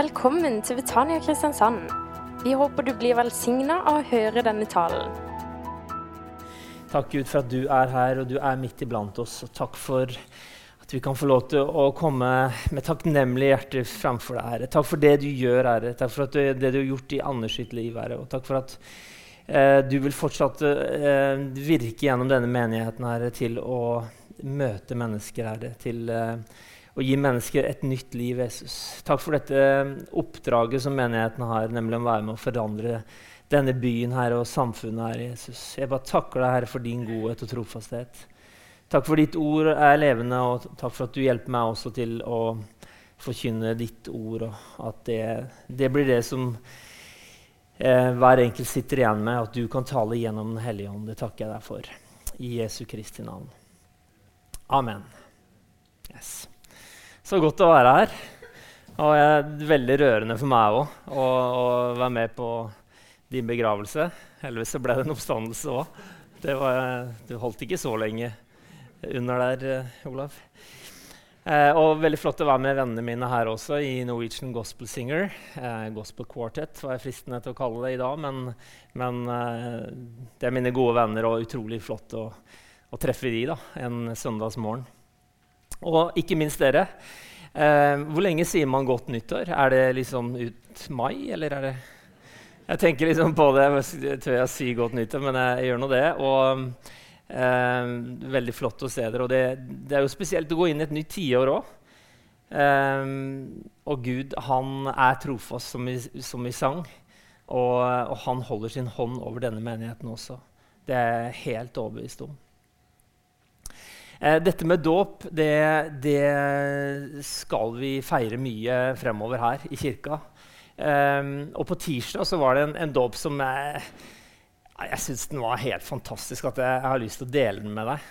Velkommen til Betania Kristiansand. Vi håper du blir velsigna av å høre denne talen. Takk, Gud, for at du er her, og du er midt iblant oss. Og takk for at vi kan få lov til å komme med takknemlig hjerte framfor deg, Herre. Takk for det du gjør, Herre. Takk for du, det du har gjort i Anders sitt liv, Herre. Og takk for at eh, du vil fortsatt eh, virke gjennom denne menigheten, Herre, til å møte mennesker, Herre. Til eh, å gi mennesker et nytt liv, Jesus. Takk for dette oppdraget som menigheten har, nemlig å være med å forandre denne byen her og samfunnet her, Jesus. Jeg bare takker deg, Herre, for din godhet og trofasthet. Takk for ditt ord er levende, og takk for at du hjelper meg også til å forkynne ditt ord, og at det, det blir det som eh, hver enkelt sitter igjen med, at du kan tale gjennom Den hellige ånd. Det takker jeg deg for. I Jesu Kristi navn. Amen. Yes. Så godt å være her. Og det er veldig rørende for meg òg å, å, være med på din begravelse. Heldigvis ble det en oppstandelse òg. Du holdt ikke så lenge under der, Olav. Eh, og veldig flott å være med vennene mine her også i Norwegian Gospel Singer. Eh, gospel Quartet var jeg fristende til å kalle det i dag, men, men eh, det er mine gode venner, og utrolig flott å, å treffe de da, en søndagsmorgen. Og ikke minst dere. Eh, hvor lenge sier man godt nyttår? Er det liksom ut mai, eller er det Jeg tenker liksom på det. Jeg tør jeg si godt nyttår, men jeg gjør nå det. Og eh, veldig flott å se dere. Og det, det, er jo spesielt å gå inn i et nytt tiår òg. Eh, og Gud, han er trofast, som vi, som vi sang. Og, og, han holder sin hånd over denne menigheten også. Det er jeg helt overbevist om. Eh, dette med dåp det, det, skal vi feire mye fremover her i kirka. Um, og på tirsdag så var det en, en dåp som jeg, jeg syns den var helt fantastisk. At jeg, jeg, har lyst til å dele den med deg.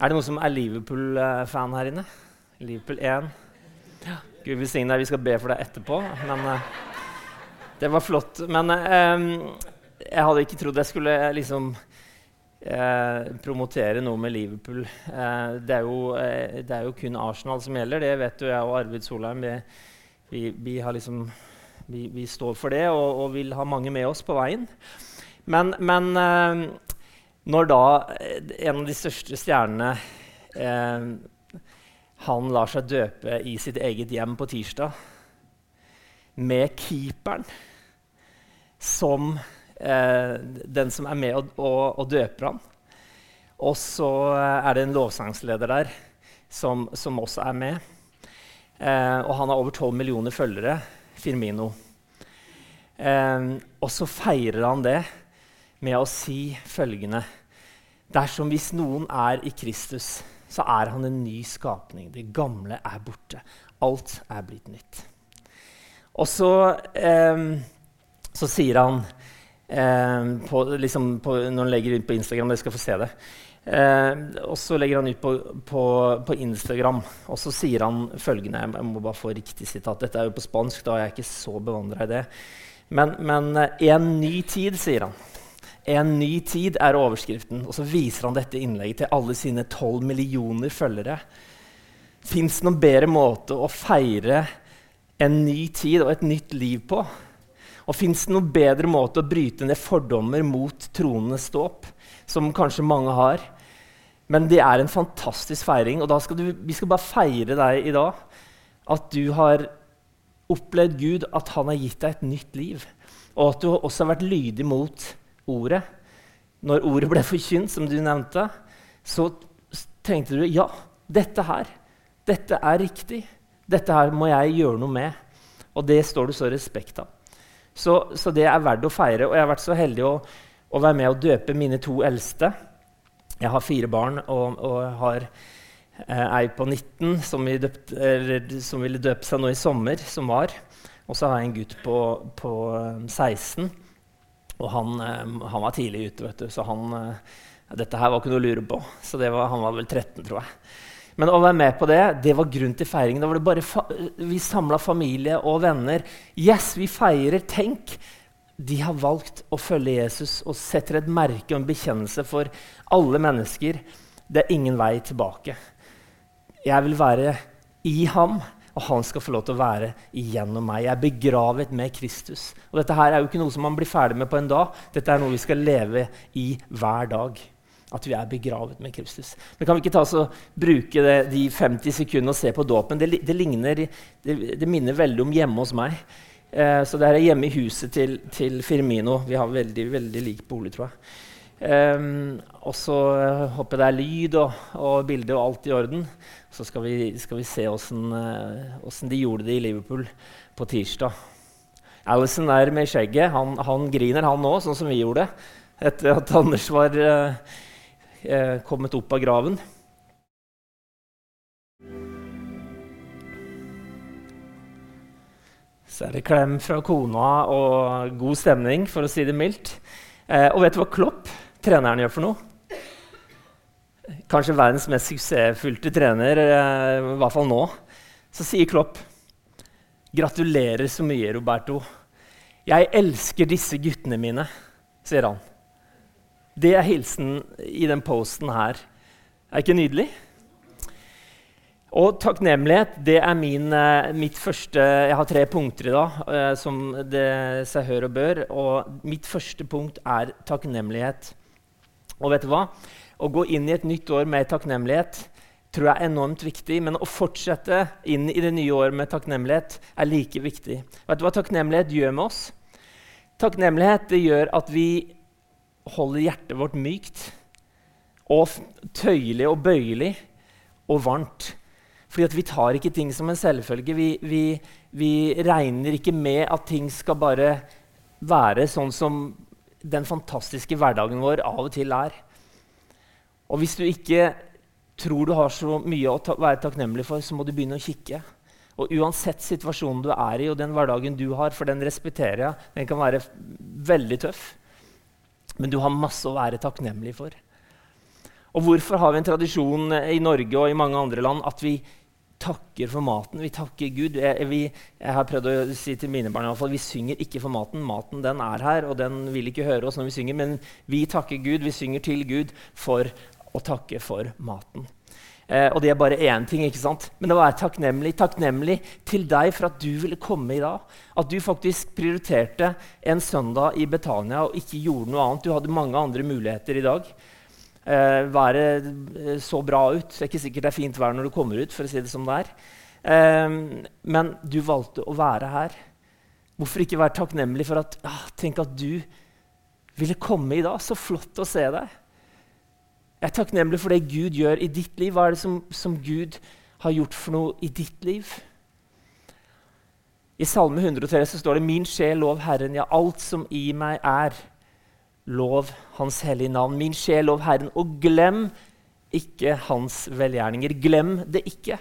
Er det noen som er Liverpool-fan her inne? Liverpool 1. Ja. Gud velsigne deg. Vi skal be for deg etterpå. Men uh, det var flott. Men uh, jeg hadde ikke trodd jeg skulle liksom eh, promotere noe med Liverpool. Eh, det, er jo, eh, det, er jo, kun Arsenal som gjelder. Det vet jo jeg og Arvid Solheim. Vi, vi, vi, liksom, vi står for det og, og, vil ha mange med oss på veien. Men, men eh, når da eh, en av de største stjernene han lar seg døpe i sitt eget hjem på tirsdag med keeperen som eh, den som er med og, og, og døper ham. Og så er det en lovsangsleder der som, som også er med. Eh, og han har over 12 millioner følgere. Firmino. Eh, og så feirer han det med å si følgende Dersom hvis noen er i Kristus, så er han en ny skapning. Det gamle er borte. Alt er blitt nytt. Og så, eh, så sier han på, liksom på, når han legger ut på Instagram. Dere skal få se det. Eh, og så legger han ut på, på, på, Instagram, og så sier han følgende Jeg må bare få riktig sitat. Dette er jo på spansk, da er jeg ikke så bevandra i det. Men, men eh, 'en ny tid', sier han. En ny tid er overskriften. Og så viser han dette innlegget til alle sine 12 millioner følgere. Fins det noen bedre måte å feire en ny tid og et nytt liv på og fins det noen bedre måte å bryte ned fordommer mot tronenes dåp, som kanskje mange har? Men det er en fantastisk feiring, og skal du, vi skal bare feire deg i dag. At du har opplevd Gud, at han har gitt deg et nytt liv. Og at du også har vært lydig mot ordet. Når ordet ble forkynt, som du nevnte, så tenkte du ja, dette her, dette er riktig. Dette her må jeg gjøre noe med. Og det står det så respekt av. Så, så, det er verdt å feire. Og jeg har vært så heldig å, å, være med å døpe mine to eldste. Jeg har fire barn og, og har eh, ei på 19 som, døpt, eller, som, ville døpe seg nå i sommer, som var. Og så har jeg en gutt på, på 16. Eh, og han, eh, han, var tidlig ute, vet du, så han, eh, dette her var ikke noe å lure på. Så var, han var vel 13, tror jeg. Men å være med på det det var grunn til feiringen. Da var det bare vi samla familie og venner. Yes, vi feirer. Tenk! De har valgt å følge Jesus og setter et merke og en bekjennelse for alle mennesker. Det er ingen vei tilbake. Jeg vil være i ham, og han skal få lov til å være igjennom meg. Jeg er begravet med Kristus. Og dette her er jo ikke noe som man blir ferdig med på en dag. Dette er noe vi skal leve i hver dag. At vi er begravet med Kristus. Men kan vi ikke ta oss og bruke det, de 50 sekundene og se på dåpen? Det, det, ligner, det, det, minner veldig om hjemme hos meg. Eh, så det er hjemme i huset til, til Firmino. Vi har veldig, veldig lik bolig, tror jeg. Um, og så uh, håper jeg det er lyd og, og bilde og alt i orden. Så skal vi, skal vi se åssen uh, de gjorde det i Liverpool på tirsdag. Alison der med skjegget, han, han griner han òg, sånn som vi gjorde etter at Anders var uh, kommet opp av graven. Så er det klem fra kona og god stemning, for å si det mildt. og vet du hva Klopp treneren gjør for noe. Kanskje verdens mest suksessfylte trener, eh, i hvert fall nå. Så sier Klopp Gratulerer så mye, Roberto. Jeg elsker disse guttene mine, sier han. Det er hilsen i den posten her. Er ikke nydelig? Og takknemlighet det er min, uh, mitt første Jeg har tre punkter i dag, uh, som det seg hør og bør. Og mitt første punkt er takknemlighet. Og vet du hva? Å gå inn i et nytt år med takknemlighet tror jeg er enormt viktig. Men å fortsette inn i det nye året med takknemlighet er like viktig. Vet du hva takknemlighet gjør med oss? Takknemlighet det gjør at vi holder hjertet vårt mykt og tøyelig og bøyelig og varmt. Fordi vi tar ikke ting som en selvfølge. Vi, vi, vi regner ikke med at ting skal bare være sånn som den fantastiske hverdagen vår av og til er. Og hvis du ikke tror du har så mye å ta være takknemlig for, så må du begynne å kikke. Og uansett situasjonen du er i, og den hverdagen du har, for den respekterer jeg, den kan være veldig tøff, men du har masse å være takknemlig for. Og hvorfor har vi en tradisjon i Norge og i mange andre land at vi takker for maten. Vi takker Gud. Jeg, vi, jeg, har prøvd å si til mine barn i hvert fall, vi synger ikke for maten. Maten den er her, og den vil ikke høre oss når vi synger. Men vi takker Gud, vi synger til Gud for å takke for maten. Eh, og det er bare én ting. ikke sant? Men å være takknemlig, takknemlig til deg for at du ville komme i dag. At du faktisk prioriterte en søndag i Betania og ikke gjorde noe annet. Du hadde mange andre muligheter i dag eh, været eh, så bra ut. Det er ikke sikkert det er fint vær når du kommer ut. for å si det som det er. Eh, men du valgte å være her. Hvorfor ikke være takknemlig for at ah, Tenk at du ville komme i dag. Så flott å se deg. Jeg er takknemlig for det Gud gjør i ditt liv. Hva er det som, som Gud har gjort for noe i ditt liv? I Salme 103 så står det 'Min sjel, lov Herren, ja, alt som i meg er'. Lov Hans hellige navn. Min sjel, lov Herren. Og glem ikke Hans velgjerninger. Glem det ikke.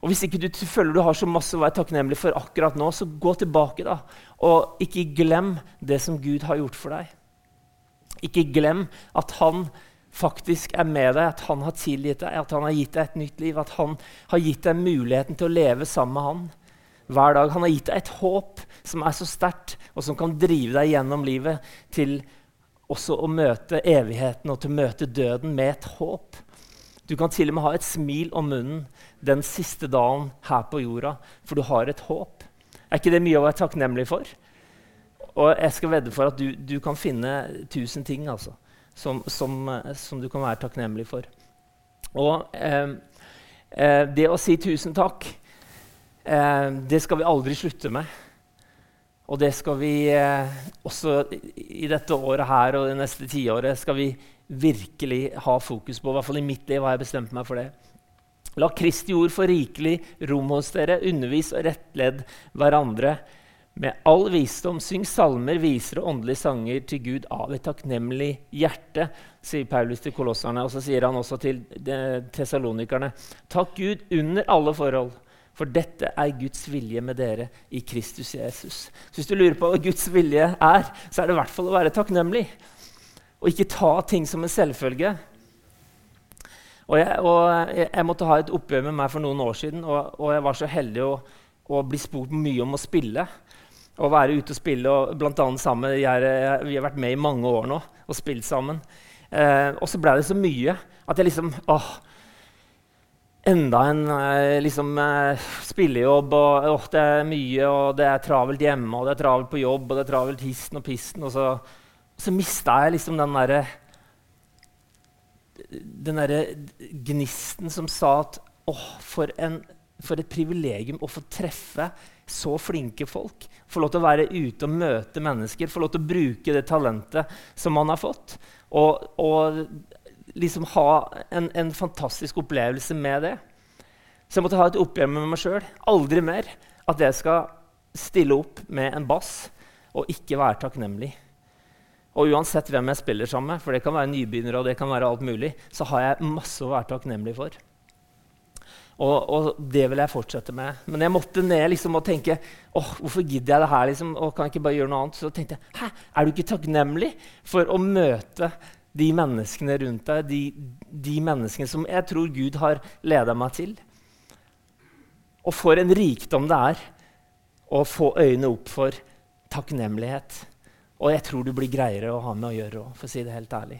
Og Hvis ikke du føler du har så masse å være takknemlig for akkurat nå, så gå tilbake da, og ikke glem det som Gud har gjort for deg. Ikke glem at han faktisk er med deg, at han har tilgitt deg, at han har gitt deg et nytt liv, at han har gitt deg muligheten til å leve sammen med han hver dag. Han har gitt deg et håp som er så sterkt, og som kan drive deg gjennom livet til også å møte evigheten og til å møte døden med et håp. Du kan til og med ha et smil om munnen den siste dagen her på jorda, for du har et håp. Er ikke det mye å være takknemlig for? Og jeg skal vedde for at du, du kan finne tusen ting altså, som, som, som, du kan være takknemlig for. Og eh, eh, det å si tusen takk Eh, det skal vi aldri slutte med. Og det skal vi eh, også i dette året her og det neste tiåret skal vi virkelig ha fokus på. I hvert fall i mitt liv har jeg bestemt meg for det. La Kristi ord få rikelig rom hos dere. Undervis og rettledd hverandre med all visdom. Syng salmer, viser og åndelige sanger til Gud av et takknemlig hjerte, sier Paulus til kolosserne. Og så sier han også til eh, tesalonikerne. Takk Gud under alle forhold for dette er Guds vilje med dere i Kristus Jesus. Så hvis du lurer på hva Guds vilje er, så er det i hvert fall å være takknemlig. Og ikke ta ting som en selvfølge. Og jeg, og jeg måtte ha et oppgjør med meg for noen år siden, og, og jeg var så heldig å, å, bli spurt mye om å spille. Å være ute og spille, og blant annet sammen. Jeg, jeg, vi har vært med i mange år nå og spilt sammen. Eh, og så ble det så mye at jeg liksom åh, enda en eh, liksom, eh, spillejobb, og åh, det er mye, og det er travelt hjemme, og det er travelt på jobb, og det er travelt histen og pisten. Og så, så mista jeg liksom den derre den derre gnisten som sa at åh, for, en, for et privilegium å få treffe så flinke folk. Få lov til å være ute og møte mennesker, få lov til å bruke det talentet som man har fått. Og, og liksom ha en, en, fantastisk opplevelse med det. Så jeg måtte ha et oppgjør med meg sjøl. Aldri mer at jeg skal stille opp med en bass og ikke være takknemlig. Og uansett hvem jeg spiller sammen med, for det kan være nybegynnere, og det kan være alt mulig, så har jeg masse å være takknemlig for. Og, og, det vil jeg fortsette med. Men jeg måtte ned liksom, og tenke åh, hvorfor gidder jeg det her? Liksom, og kan jeg ikke bare gjøre noe annet? Så tenkte jeg hæ, er du ikke takknemlig for å møte de menneskene rundt deg, de, de menneskene som jeg tror Gud har leda meg til? Og for en rikdom det er å få øynene opp for takknemlighet. Og jeg tror du blir greiere å ha med å gjøre òg, for å si det helt ærlig.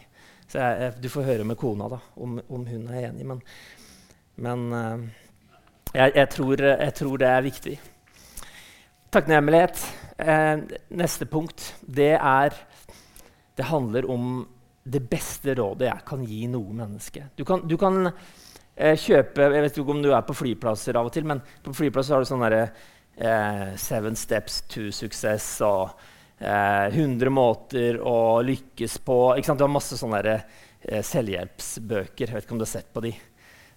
Så jeg, jeg, Du får høre med kona da, om, om hun er enig. Men, men uh, jeg, jeg, tror, jeg, tror, det er viktig. Takknemlighet. Eh, neste punkt, det er Det handler om det beste rådet jeg kan gi noe menneske. Du kan, du kan eh, kjøpe Jeg vet ikke om du er på flyplasser av og til, men på flyplasser har du sånn derre eh, Seven steps to success og eh, 100 måter å lykkes på. Du har masse sånne der, eh, selvhjelpsbøker. Jeg vet ikke om du har sett på de.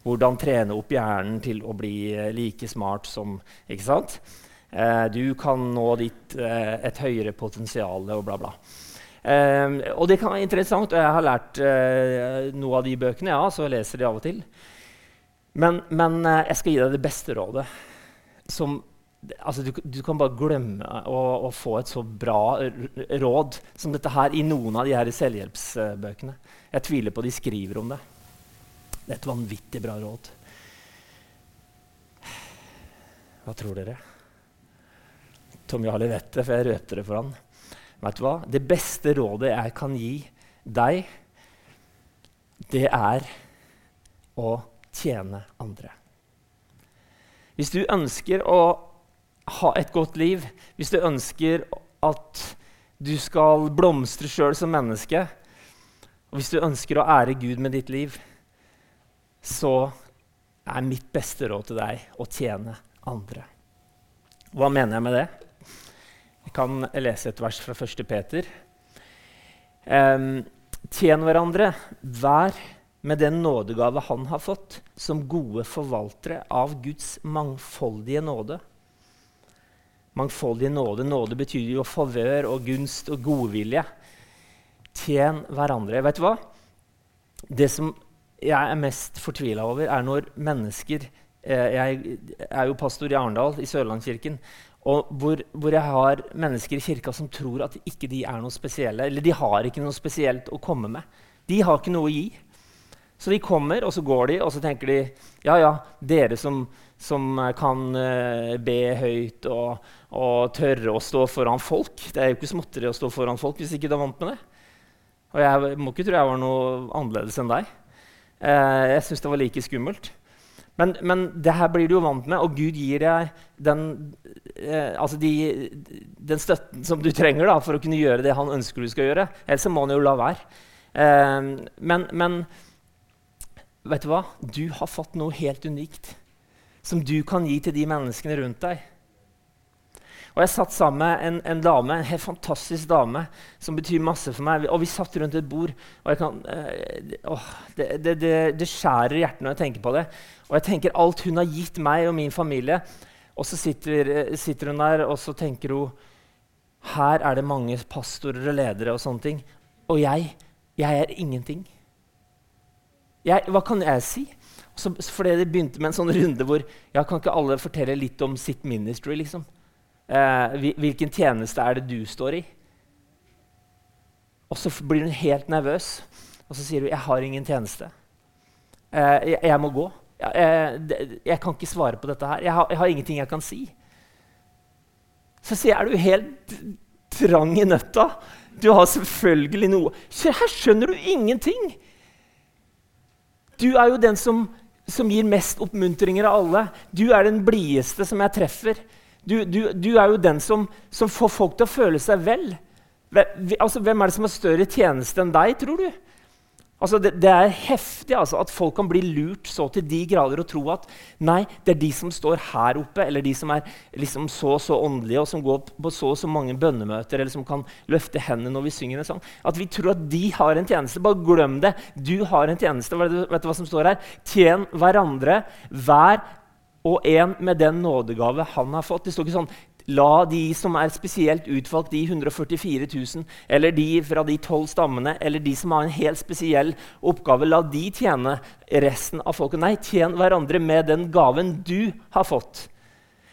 Hvordan trene opp hjernen til å bli eh, like smart som ikke sant? Eh, du kan nå ditt, eh, et høyere potensial og bla, bla. Eh, og det kan være interessant, og jeg har lært noe av de bøkene, ja, så jeg leser de av og til. Men, men jeg skal gi deg det beste rådet som altså, du, du, kan bare glemme å, å, få et så bra råd som dette her i noen av de her selvhjelpsbøkene. Jeg tviler på de skriver om det. Et vanvittig bra råd. Hva tror dere? Tom Jarle vet det, for jeg røper det for han. Vet du hva? Det beste rådet jeg kan gi deg, det er å tjene andre. Hvis du ønsker å ha et godt liv, hvis du ønsker at du skal blomstre sjøl som menneske, og hvis du ønsker å ære Gud med ditt liv, så er mitt beste råd til deg å tjene andre. Hva mener jeg med det? Jeg kan lese et vers fra 1. Peter. Um, tjen hverandre hver med den nådegave han har fått, som gode forvaltere av Guds mangfoldige nåde. Mangfoldige nåde. Nåde betyr jo favør og gunst og godvilje. Tjen hverandre. Vet du hva? Det som jeg er mest fortvila over, er når mennesker eh, Jeg er jo pastor i Arendal, i Sørlandskirken. Og hvor, hvor, jeg har mennesker i kirka som tror at ikke de er noe spesielle. Eller de har ikke noe spesielt å komme med. De har ikke noe å gi. Så de kommer, og så går de, og så tenker de ja, ja, dere som, som kan uh, be høyt og, og, tørre å stå foran folk Det er jo ikke småtteri å stå foran folk hvis ikke du er vant med det. Og jeg må ikke tro jeg var noe annerledes enn deg. Uh, jeg syns det var like skummelt. Men, men, det her blir du jo vant med, og Gud gir deg den, eh, altså de, den støtten som du trenger da, for å kunne gjøre det han ønsker du skal gjøre. Ellers må han jo la være. men, men Vet du hva? Du har fått noe helt unikt som du kan gi til de menneskene rundt deg. Og Jeg satt sammen med en, en, dame, en helt fantastisk dame som betyr masse for meg. Og Vi satt rundt et bord, og kan, øh, åh, det, det, det, det, skjærer hjertet når jeg tenker på det. Og jeg tenker alt hun har gitt meg og min familie. Og så sitter, sitter hun der og så tenker hun her er det mange pastorer og ledere og sånne ting. Og jeg, jeg er ingenting. Jeg, hva kan jeg si? Så, fordi det begynte med en sånn runde hvor ja, kan ikke alle fortelle litt om sitt ministry. liksom? Eh, hvilken tjeneste er det du står i? Og så blir hun helt nervøs, og så sier hun 'Jeg har ingen tjeneste'. Eh, jeg, må gå. Jeg, jeg, kan ikke svare på dette her. Jeg har, jeg har, ingenting jeg kan si. Så sier jeg 'Er du helt trang i nøtta?' Du har selvfølgelig noe Her skjønner du ingenting! Du er jo den som som gir mest oppmuntringer av alle. Du er den blideste som jeg treffer. Du, du, du er jo den som, som, får folk til å føle seg vel. Altså, hvem er det som har større tjeneste enn deg, tror du? Altså, det, det, er heftig altså, at folk kan bli lurt så til de grader og tro at nei, det er de som står her oppe, eller de som er liksom så og så åndelige, og som går på så og så mange bønnemøter, eller som kan løfte hendene når vi synger en sang. At vi tror at de har en tjeneste. Bare glem det. Du har en tjeneste. Vet du, vet du hva som står her? Tjen hverandre, hver og en med den nådegave han har fått. Det står ikke sånn La de som er spesielt utvalgt, de 144 000, eller de fra de tolv stammene, eller de som har en helt spesiell oppgave, la de tjene resten av folket. Nei, tjen hverandre med den gaven du har fått.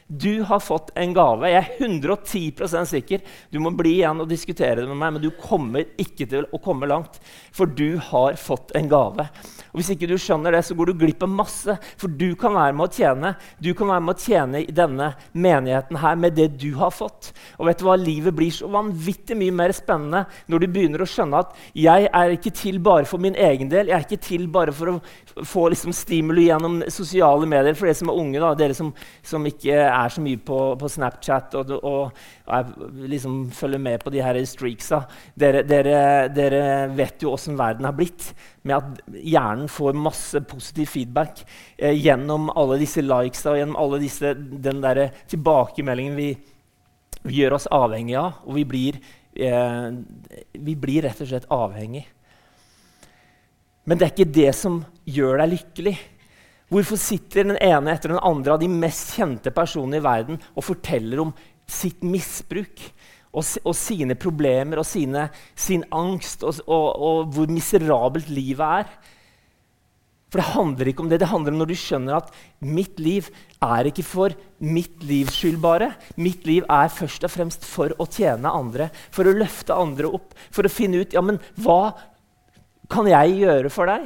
Du har fått en gave. Jeg er 110% sikker. Du må bli igjen og diskutere det med meg, men du kommer ikke til å komme langt. For du har fått en gave. Og Hvis ikke du skjønner det, så går du glipp av masse. For du kan være med å tjene Du kan være med å tjene i denne menigheten her med det du har fått. Og vet du hva? Livet blir så vanvittig mye mer spennende når du begynner å skjønne at jeg er ikke til bare for min egen del. Jeg er ikke til bare for å få liksom, stimuli gjennom sosiale medier for dere som er unge. Da, dere som, som ikke er så mye på, på Snapchat og, og, og liksom følger med på de her streaksa. Dere, dere, dere vet jo åssen verden har blitt, med at hjernen får masse positiv feedback eh, gjennom alle disse likesa og gjennom alle disse, den der tilbakemeldingen vi, vi gjør oss avhengig av. Og vi blir, eh, vi blir rett og slett avhengig. Men det er ikke det som gjør deg lykkelig. Hvorfor sitter den ene etter den andre av de mest kjente personene i verden og forteller om sitt misbruk og, og sine problemer og sine, sin angst og, og, og, hvor miserabelt livet er? For det handler ikke om det. Det handler om når du skjønner at mitt liv er ikke for mitt livs skyld bare. Mitt liv er først og fremst for å tjene andre, for å løfte andre opp, for å finne ut ja, men hva kan jeg gjøre for deg.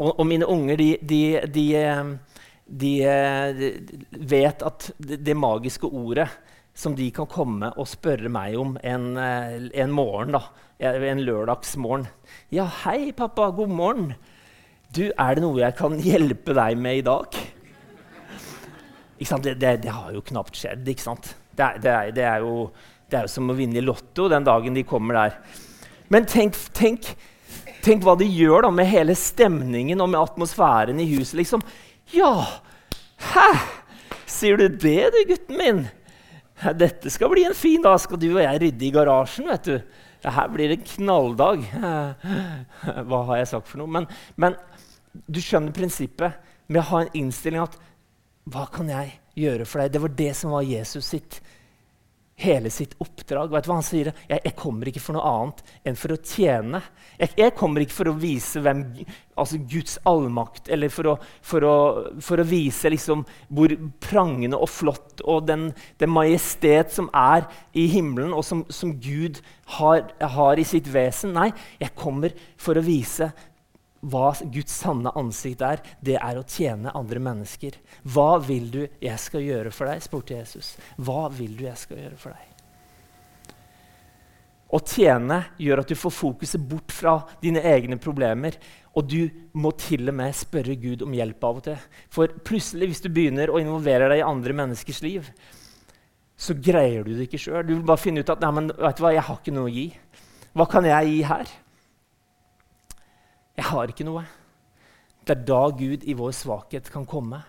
Og, og mine unger, de, de, de, de, vet at det magiske ordet som de kan komme og spørre meg om en, en morgen, da, en lørdagsmorgen Ja, hei, pappa. God morgen. Du, er det noe jeg kan hjelpe deg med i dag? Det, det, det, har jo knapt skjedd. ikke sant? Det, er, det er jo, er jo som å vinne i Lotto den dagen de kommer der. Men tenk, tenk Tenk hva de gjør da med hele stemningen og med atmosfæren i huset. liksom. Ja, hæ? Sier du det, du, gutten min? Dette skal bli en fin dag. Skal du og jeg rydde i garasjen? vet du. Her blir det en knalldag. Hva har jeg sagt for noe? Men, men du skjønner prinsippet med å ha en innstilling at Hva kan jeg gjøre for deg? Det var det som var Jesus sitt hele sitt oppdrag. Vet du hva Han sier? Jeg, jeg, kommer ikke for noe annet enn for å tjene. Jeg, jeg kommer ikke for å vise hvem, altså Guds allmakt, eller for å, for å, for å vise liksom hvor prangende og flott og den, den, majestet som er i himmelen, og som, som Gud har, har i sitt vesen. Nei, jeg kommer for å vise hva Guds sanne ansikt er, det er å tjene andre mennesker. Hva vil du jeg skal gjøre for deg? spurte Jesus. Hva vil du jeg skal gjøre for deg? Å tjene gjør at du får fokuset bort fra dine egne problemer. Og du må til og med spørre Gud om hjelp av og til. For plutselig, hvis du begynner å involvere deg i andre menneskers liv, så greier du det ikke sjøl. Du vil bare finne ut at nei, men, vet du hva, jeg har ikke noe å gi. Hva kan jeg gi her? Jeg har ikke noe. Det er da Gud i vår svakhet kan komme.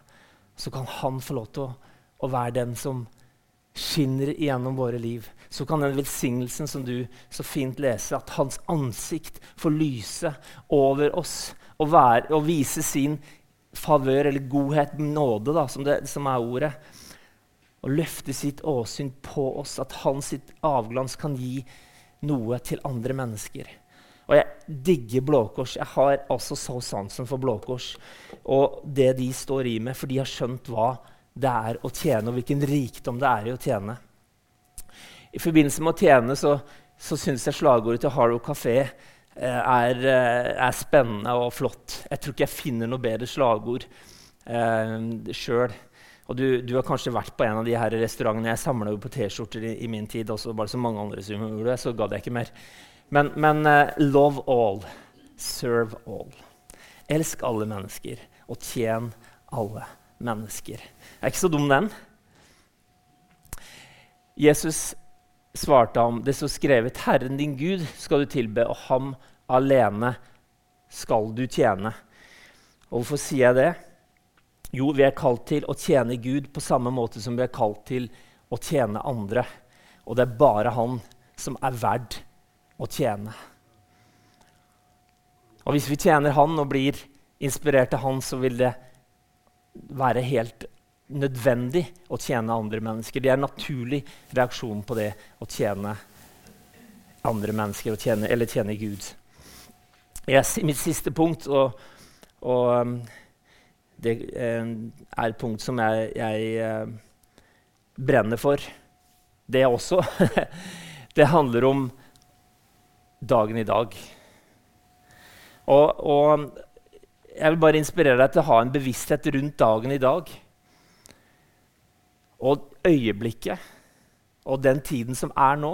Så kan han få lov til å, å være den som skinner igjennom våre liv. Så kan den velsignelsen som du så fint leser, at hans ansikt får lyse over oss og, være, og vise sin favør eller godhet, nåde, da, som, det, som er ordet. Og løfte sitt åsyn på oss, at hans avglans kan gi noe til andre mennesker. Og jeg digger Blå Kors. Jeg har altså så sansen for Blå Kors og det de står i med, for de har skjønt hva det er å tjene, og hvilken rikdom det er i å tjene. I forbindelse med å tjene så, så syns jeg slagordet til Harrow Café eh, er, eh, er, spennende og flott. Jeg tror ikke jeg finner noe bedre slagord eh, sjøl. Og du, du, har kanskje vært på en av de her restaurantene. Jeg samla på T-skjorter i, i, min tid. også, bare så mange andre som gjorde det, så gadd jeg ikke mer. Men, men uh, love all, serve all. Elsk alle mennesker og tjen alle mennesker. Jeg er ikke så dum, den. Jesus svarte ham, det står skrevet, Herren din Gud skal du tilbe, og ham alene skal du tjene. Og hvorfor sier jeg det? Jo, vi er kalt til å tjene Gud på samme måte som vi er kalt til å tjene andre. Og det er bare han som er verd å tjene. Og hvis vi tjener han og blir inspirert av han, så vil det være helt nødvendig å tjene andre mennesker. Det er en naturlig reaksjon på det å tjene andre mennesker tjene, eller tjene Gud. Yes, mitt siste punkt, og, og um, det eh, er et punkt som jeg, jeg eh, brenner for, det også. det handler om dagen i dag. Og, og, jeg vil bare inspirere deg til å ha en bevissthet rundt dagen i dag. Og øyeblikket og den tiden som er nå.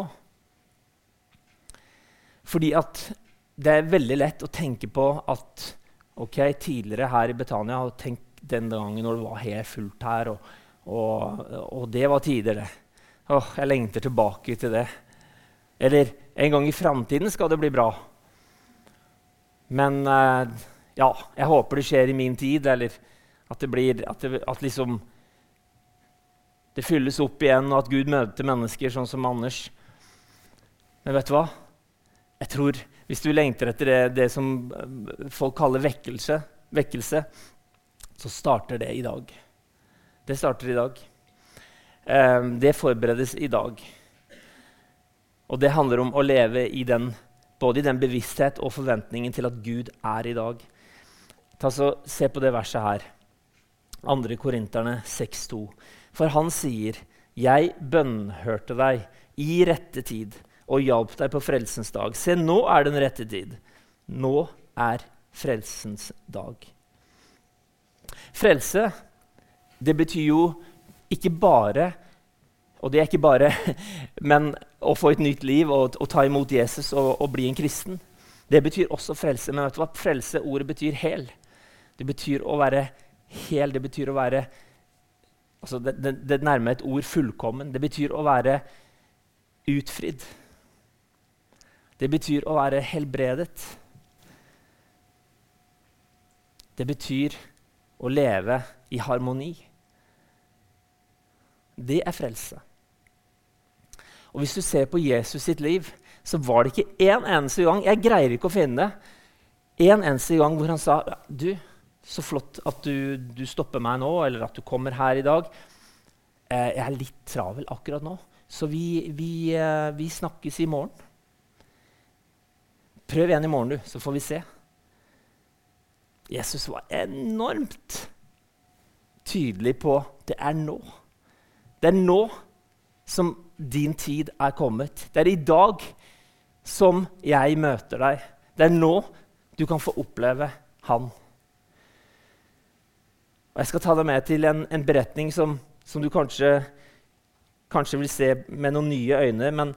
Fordi at det er veldig lett å tenke på at ok, tidligere her i Betania har tenkt den gangen når det var helt fullt her, og, og, og det var tider, det. Åh, jeg lengter tilbake til det. Eller en gang i framtiden skal det bli bra. Men eh, ja, jeg håper det skjer i min tid, eller at det blir at, det, at liksom det fylles opp igjen, og at Gud møter mennesker sånn som Anders. Men vet du hva? Jeg tror Hvis du lengter etter det, det som eh, folk kaller vekkelse, vekkelse, så starter det i dag. Det starter i dag. Eh, det forberedes i dag. Og det handler om å leve i den, både i den bevissthet og forventningen til at Gud er i dag. Ta så, se på det verset her. 2. Korinterne 6,2. For han sier, 'Jeg bønnhørte deg i rette tid' og hjalp deg på frelsens dag. Se, nå er den rette tid. Nå er frelsens dag. Frelse, det betyr jo ikke bare Og det er ikke bare men å få et nytt liv og, og ta imot Jesus og, og, bli en kristen. Det betyr også frelse. Men vet du hva? frelse, ordet betyr hel. Det betyr å være hel. Det betyr å være altså det, det, det nærmer et ord fullkommen. Det betyr å være utfridd. Det betyr å være helbredet. Det betyr å leve i harmoni. Det er frelse. Og Hvis du ser på Jesus sitt liv, så var det ikke én eneste gang Jeg greier ikke å finne det. En eneste gang hvor han sa du, så flott at du, du, stopper meg nå, eller at du kommer her i dag. Eh, jeg er litt travel akkurat nå, så vi, vi, eh, vi snakkes i morgen. Prøv igjen i morgen, du, så får vi se. Jesus var enormt tydelig på det er nå. Det er nå som din tid er kommet. Det er i dag som jeg møter deg. Det er nå du kan få oppleve Han. Og jeg skal ta deg med til en, en beretning som, som du kanskje, kanskje, vil se med noen nye øyne. men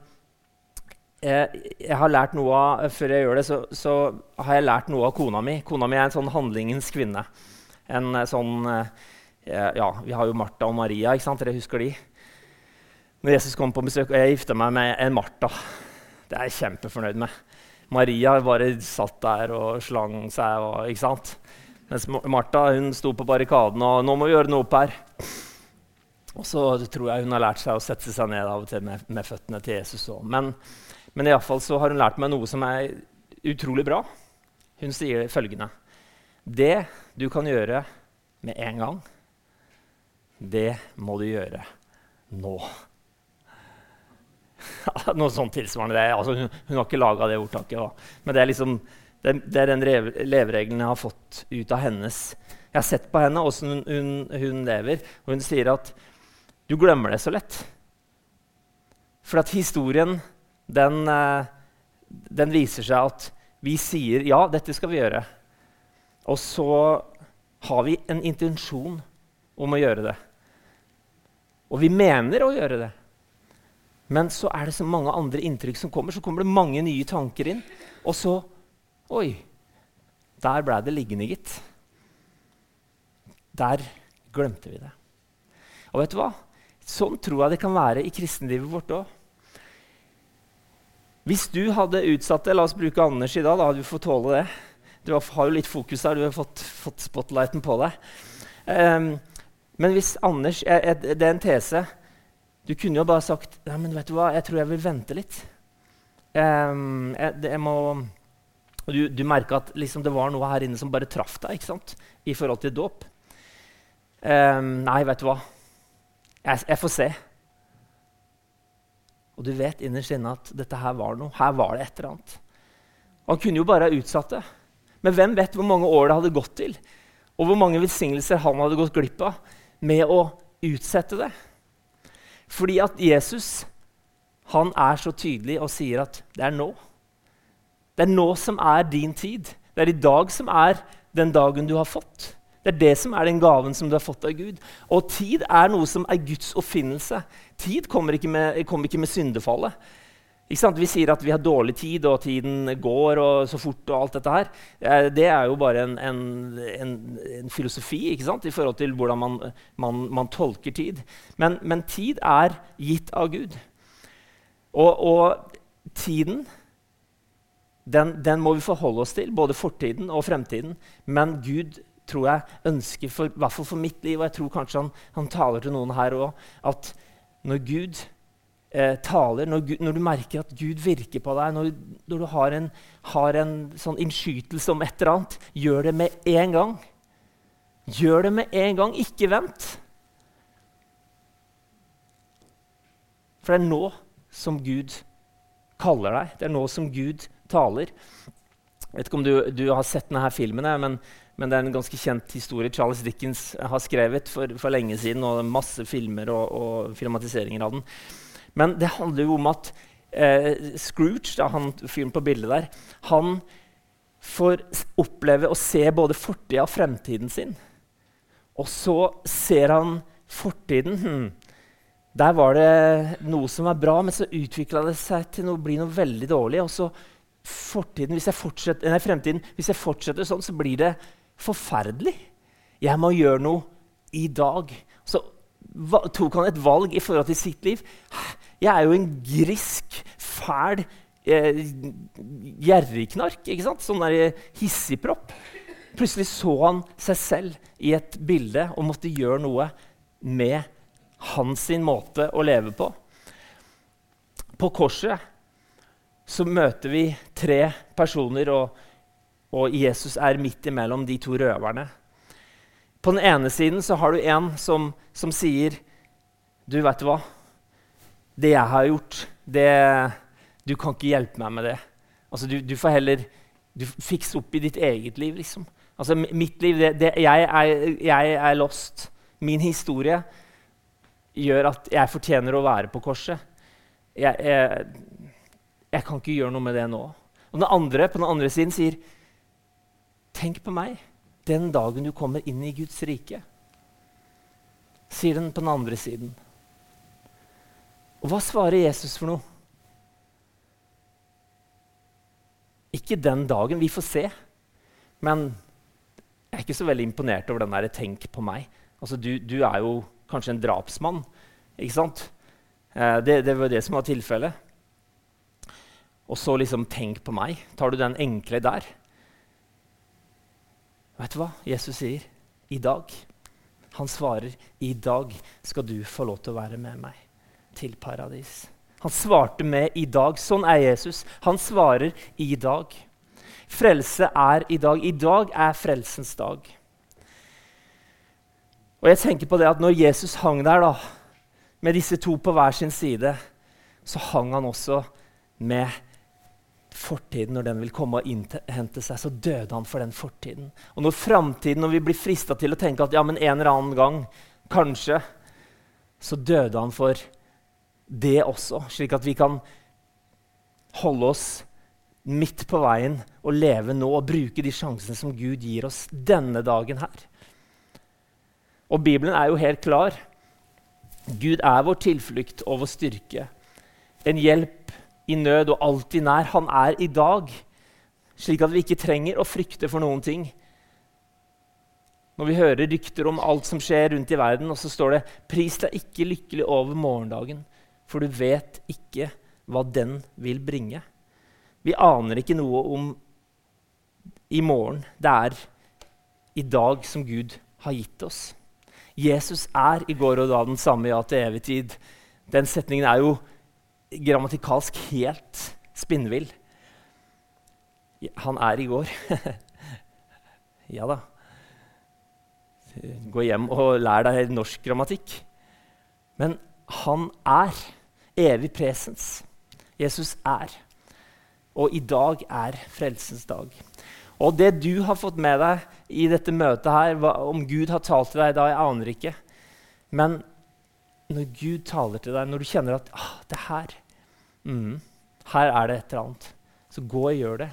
jeg har lært noe av, Før jeg gjør det, så, så, har jeg lært noe av kona mi. Kona mi er en sånn handlingens kvinne. En eh, sånn, eh, ja, Vi har jo Martha og Maria. ikke sant? Dere husker de? Når Jesus kom på besøk, og jeg gifta meg med en Martha. Det er jeg kjempefornøyd med. Maria bare satt der og slang seg. Og, ikke sant? Mens Martha hun sto på barrikaden og 'Nå må vi gjøre noe opp her'. Og så tror jeg hun har lært seg å sette seg ned av og til med, med føttene til Jesus òg. Men men iallfall så har hun lært meg noe som er utrolig bra. Hun sier følgende Det du kan gjøre med en gang, det må du gjøre nå. Noe sånt tilsvarende. Det. Altså, hun, hun, har ikke laga det ordtaket. Da. Men det er, liksom, det, det er den leveregelen jeg har fått ut av hennes. Jeg har sett på henne åssen hun, hun, hun, lever, og hun sier at du glemmer det så lett. For at historien den, eh, den, viser seg at vi sier ja, dette skal vi gjøre. Og så har vi en intensjon om å gjøre det. Og vi mener å gjøre det. Men så er det så mange andre inntrykk som kommer. Så kommer det mange nye tanker inn. Og så Oi, Der ble det liggende, gitt. Der glemte vi det. Og vet du hva? Sånn tror jeg det kan være i kristenlivet vårt òg. Hvis du hadde utsatt det La oss bruke Anders i dag. Da hadde du fått tåle det. Du har jo litt fokus der. Du har fått, fått spotlighten på deg. Um, men hvis Anders Det er en tese. Du kunne jo bare sagt Nei, men vet du hva, jeg tror jeg vil vente litt. Um, jeg, det, jeg må, du, du merka at liksom, det var noe her inne som bare traff deg ikke sant? i forhold til dåp. Um, nei, vet du hva. Jeg, jeg, får se. Og du vet innerst inne at dette her var noe. Her var det et eller annet. Han kunne jo bare ha utsatt det. Men hvem vet hvor mange år det hadde gått til? Og hvor mange velsignelser han hadde gått glipp av med å utsette det. Fordi at Jesus han er så tydelig og sier at det er nå. Det er nå som er din tid. Det er i dag som er den dagen du har fått. Det er det som er den gaven som du har fått av Gud. Og tid er noe som er Guds oppfinnelse. Tid kommer ikke med, kommer ikke med syndefallet. Vi sier at vi har dårlig tid, og tiden går og så fort. og alt dette her. Eh, det er jo bare en, en, en, en filosofi i forhold til hvordan man, man, man tolker tid. Men, men, tid er gitt av Gud. Og, og tiden den, den, må vi forholde oss til, både fortiden og fremtiden. Men Gud tror jeg ønsker, for, i hvert fall for mitt liv, og jeg tror kanskje han, han taler til noen her òg, at når Gud eh, taler, når, Gud, når, du merker at Gud virker på deg, når, når du har en, har en sånn innskytelse om et eller annet, gjør det med en gang. Gjør det med en gang, ikke vent. For det er nå som Gud kaller deg. Det er nå som Gud taler. Jeg vet ikke om du, du har sett denne filmen, men, men, det er en ganske kjent historie Charles Dickens har skrevet for, for lenge siden. og Masse filmer og, og filmatiseringer av den. Men det handler jo om at eh, Scrooge, da, han fyren på bildet der, han får oppleve å se både fortida og fremtiden sin. Og så ser han fortiden. Hm, der var det noe som var bra, men så utvikla det seg til å bli noe veldig dårlig. Og så fortiden, hvis jeg nei, fremtiden, hvis jeg fortsetter sånn, så blir det forferdelig. Jeg må gjøre noe i dag. Så tok han et valg i forhold til sitt liv. Jeg er jo en grisk, fæl eh, gjerrigknark. Sånn der hissigpropp. Plutselig så han seg selv i et bilde og måtte gjøre noe med hans måte å leve på. På korset så møter vi tre personer, og, og Jesus er midt imellom de to røverne. På den ene siden så har du en som, som sier Du, vet du hva? Det jeg har gjort, det Du kan ikke hjelpe meg med det. Altså, du, du får heller du fikse opp i ditt eget liv, liksom. Altså, mitt liv, det, det, jeg, er, jeg, er, lost. Min historie gjør at jeg fortjener å være på korset. Jeg, jeg, jeg kan ikke gjøre noe med det nå. Og den andre på den andre siden sier, 'Tenk på meg den dagen du kommer inn i Guds rike', sier den på den andre siden. Og hva svarer Jesus for noe? Ikke den dagen. Vi får se. Men jeg er ikke så veldig imponert over den derre 'tenk på meg'. Altså, du, du er jo kanskje en drapsmann. Ikke sant? Eh, det, det var det som var tilfellet. Og så liksom 'tenk på meg'. Tar du den enkle der? Vet du hva Jesus sier? I dag. Han svarer, 'I dag skal du få lov til å være med meg til paradis'. Han svarte med 'i dag'. Sånn er Jesus. Han svarer 'i dag'. Frelse er i dag. I dag er frelsens dag. Og jeg tenker på det at Når Jesus hang der da, med disse to på hver sin side, så hang han også med fortiden, når den vil komme og innhente seg, så døde han for den fortiden. Og når framtiden, når vi blir frista til å tenke at ja, men en eller annen gang, kanskje, så døde han for det også, slik at vi kan holde oss midt på veien og leve nå og bruke de sjansene som Gud gir oss denne dagen her. Og Bibelen er jo helt klar. Gud er vår tilflukt og vår styrke. En hjelp i nød og alltid nær. Han er i dag. Slik at vi ikke trenger å frykte for noen ting. Når vi hører rykter om alt som skjer rundt i verden, og så står det 'Pris deg ikke lykkelig over morgendagen', for du vet ikke hva den vil bringe. Vi aner ikke noe om i morgen. Det er i dag som Gud har gitt oss. Jesus er i går og da den samme ja til evig tid. Den setningen er jo grammatikalsk helt spinnvill. Han er i går. ja da. Gå hjem og lær deg norsk grammatikk. Men han er evig presens. Jesus er. Og i dag er frelsens dag. Og det du har fått med deg i dette møtet her, hva, om Gud har talt til deg da, jeg aner ikke. Men når Gud taler til deg, når du kjenner at ah, det her, mm, her er det et eller annet, så gå og gjør det.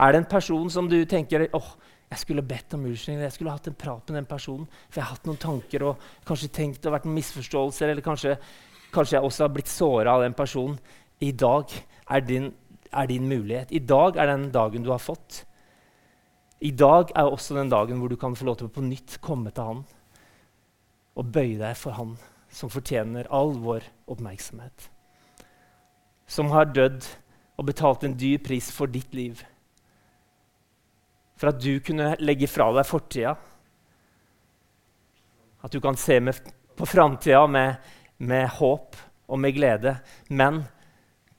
Er det en person som du tenker åh, oh, jeg skulle bedt om unnskyldning, jeg skulle hatt en prat med den personen, for jeg har hatt noen tanker og kanskje tenkt og vært noen misforståelser, eller kanskje, kanskje jeg også har blitt såra av den personen. I dag er din, er din mulighet. I dag er den dagen du har fått. I dag er også den dagen hvor du kan få lov til å på nytt komme til Han og bøye deg for Han som fortjener all vår oppmerksomhet. Som har dødd og betalt en dyr pris for ditt liv for at du kunne legge fra deg fortida. At du kan se med, på framtida med, med, håp og med glede, men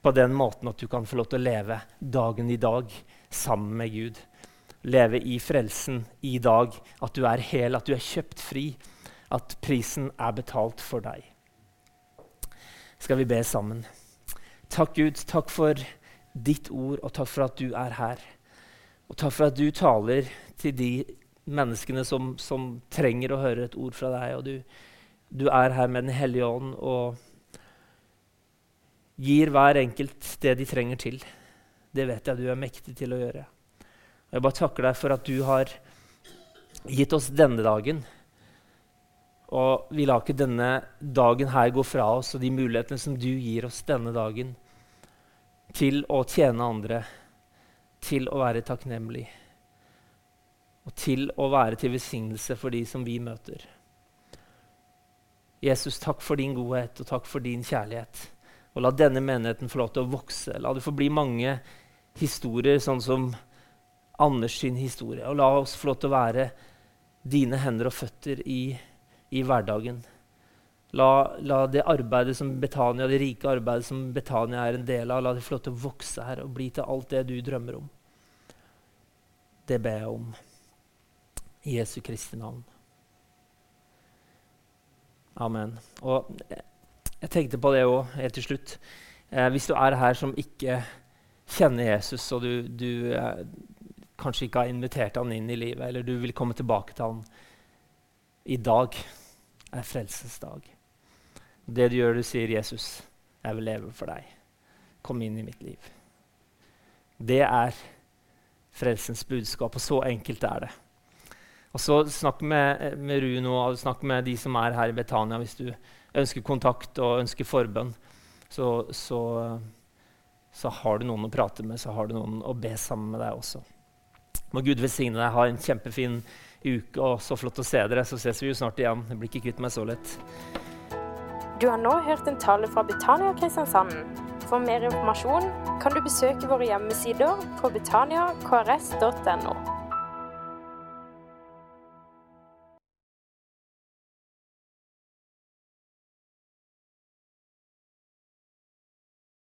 på den måten at du kan få lov til å leve dagen i dag sammen med Gud. Leve i frelsen i dag, at du er hel, at du er kjøpt fri, at prisen er betalt for deg. Skal vi be sammen? Takk, Gud, takk for ditt ord, og takk for at du er her. Og takk for at du taler til de menneskene som, som trenger å høre et ord fra deg. Og du, du er her med Den hellige ånd og gir hver enkelt det de trenger til. Det vet jeg du er mektig til å gjøre. Og jeg bare takker deg for at du har gitt oss denne dagen. Og vi lar ikke denne dagen her gå fra oss og de mulighetene som du gir oss denne dagen, til å tjene andre til å være takknemlig og til å være til velsignelse for de som vi møter. Jesus, takk for din godhet og takk for din kjærlighet. Og la denne menigheten få lov til å vokse. La det få bli mange historier, sånn som Anders sin historie. Og la oss få lov til å være dine hender og føtter i, i hverdagen. La, la, det arbeidet som Betania, det rike arbeidet som Betania er en del av, la det få lov til å vokse her og bli til alt det du drømmer om. Det ber jeg om i Jesu Kristi navn. Amen. Og jeg tenkte på det òg helt til slutt. Eh, hvis du er her som ikke kjenner Jesus, og du, du eh, kanskje ikke har invitert han inn i livet, eller du vil komme tilbake til han i dag, er frelsesdag. Det du gjør, du sier, 'Jesus, jeg vil leve for deg. Kom inn i mitt liv.' Det er frelsens budskap. Og så enkelt er det. Og så Snakk med, med Runo og snakk med de som er her i Betania hvis du ønsker kontakt og ønsker forbønn. Så, så, så, har du noen å prate med, så har du noen å be sammen med deg også. Må Gud velsigne deg. Ha en kjempefin uke, og så flott å se dere. Så ses vi jo snart igjen. Jeg blir ikke kvitt meg så lett. Du har nå hørt en tale fra Betania Kristiansand. For mer informasjon kan du besøke våre hjemmesider på betaniakrs.no.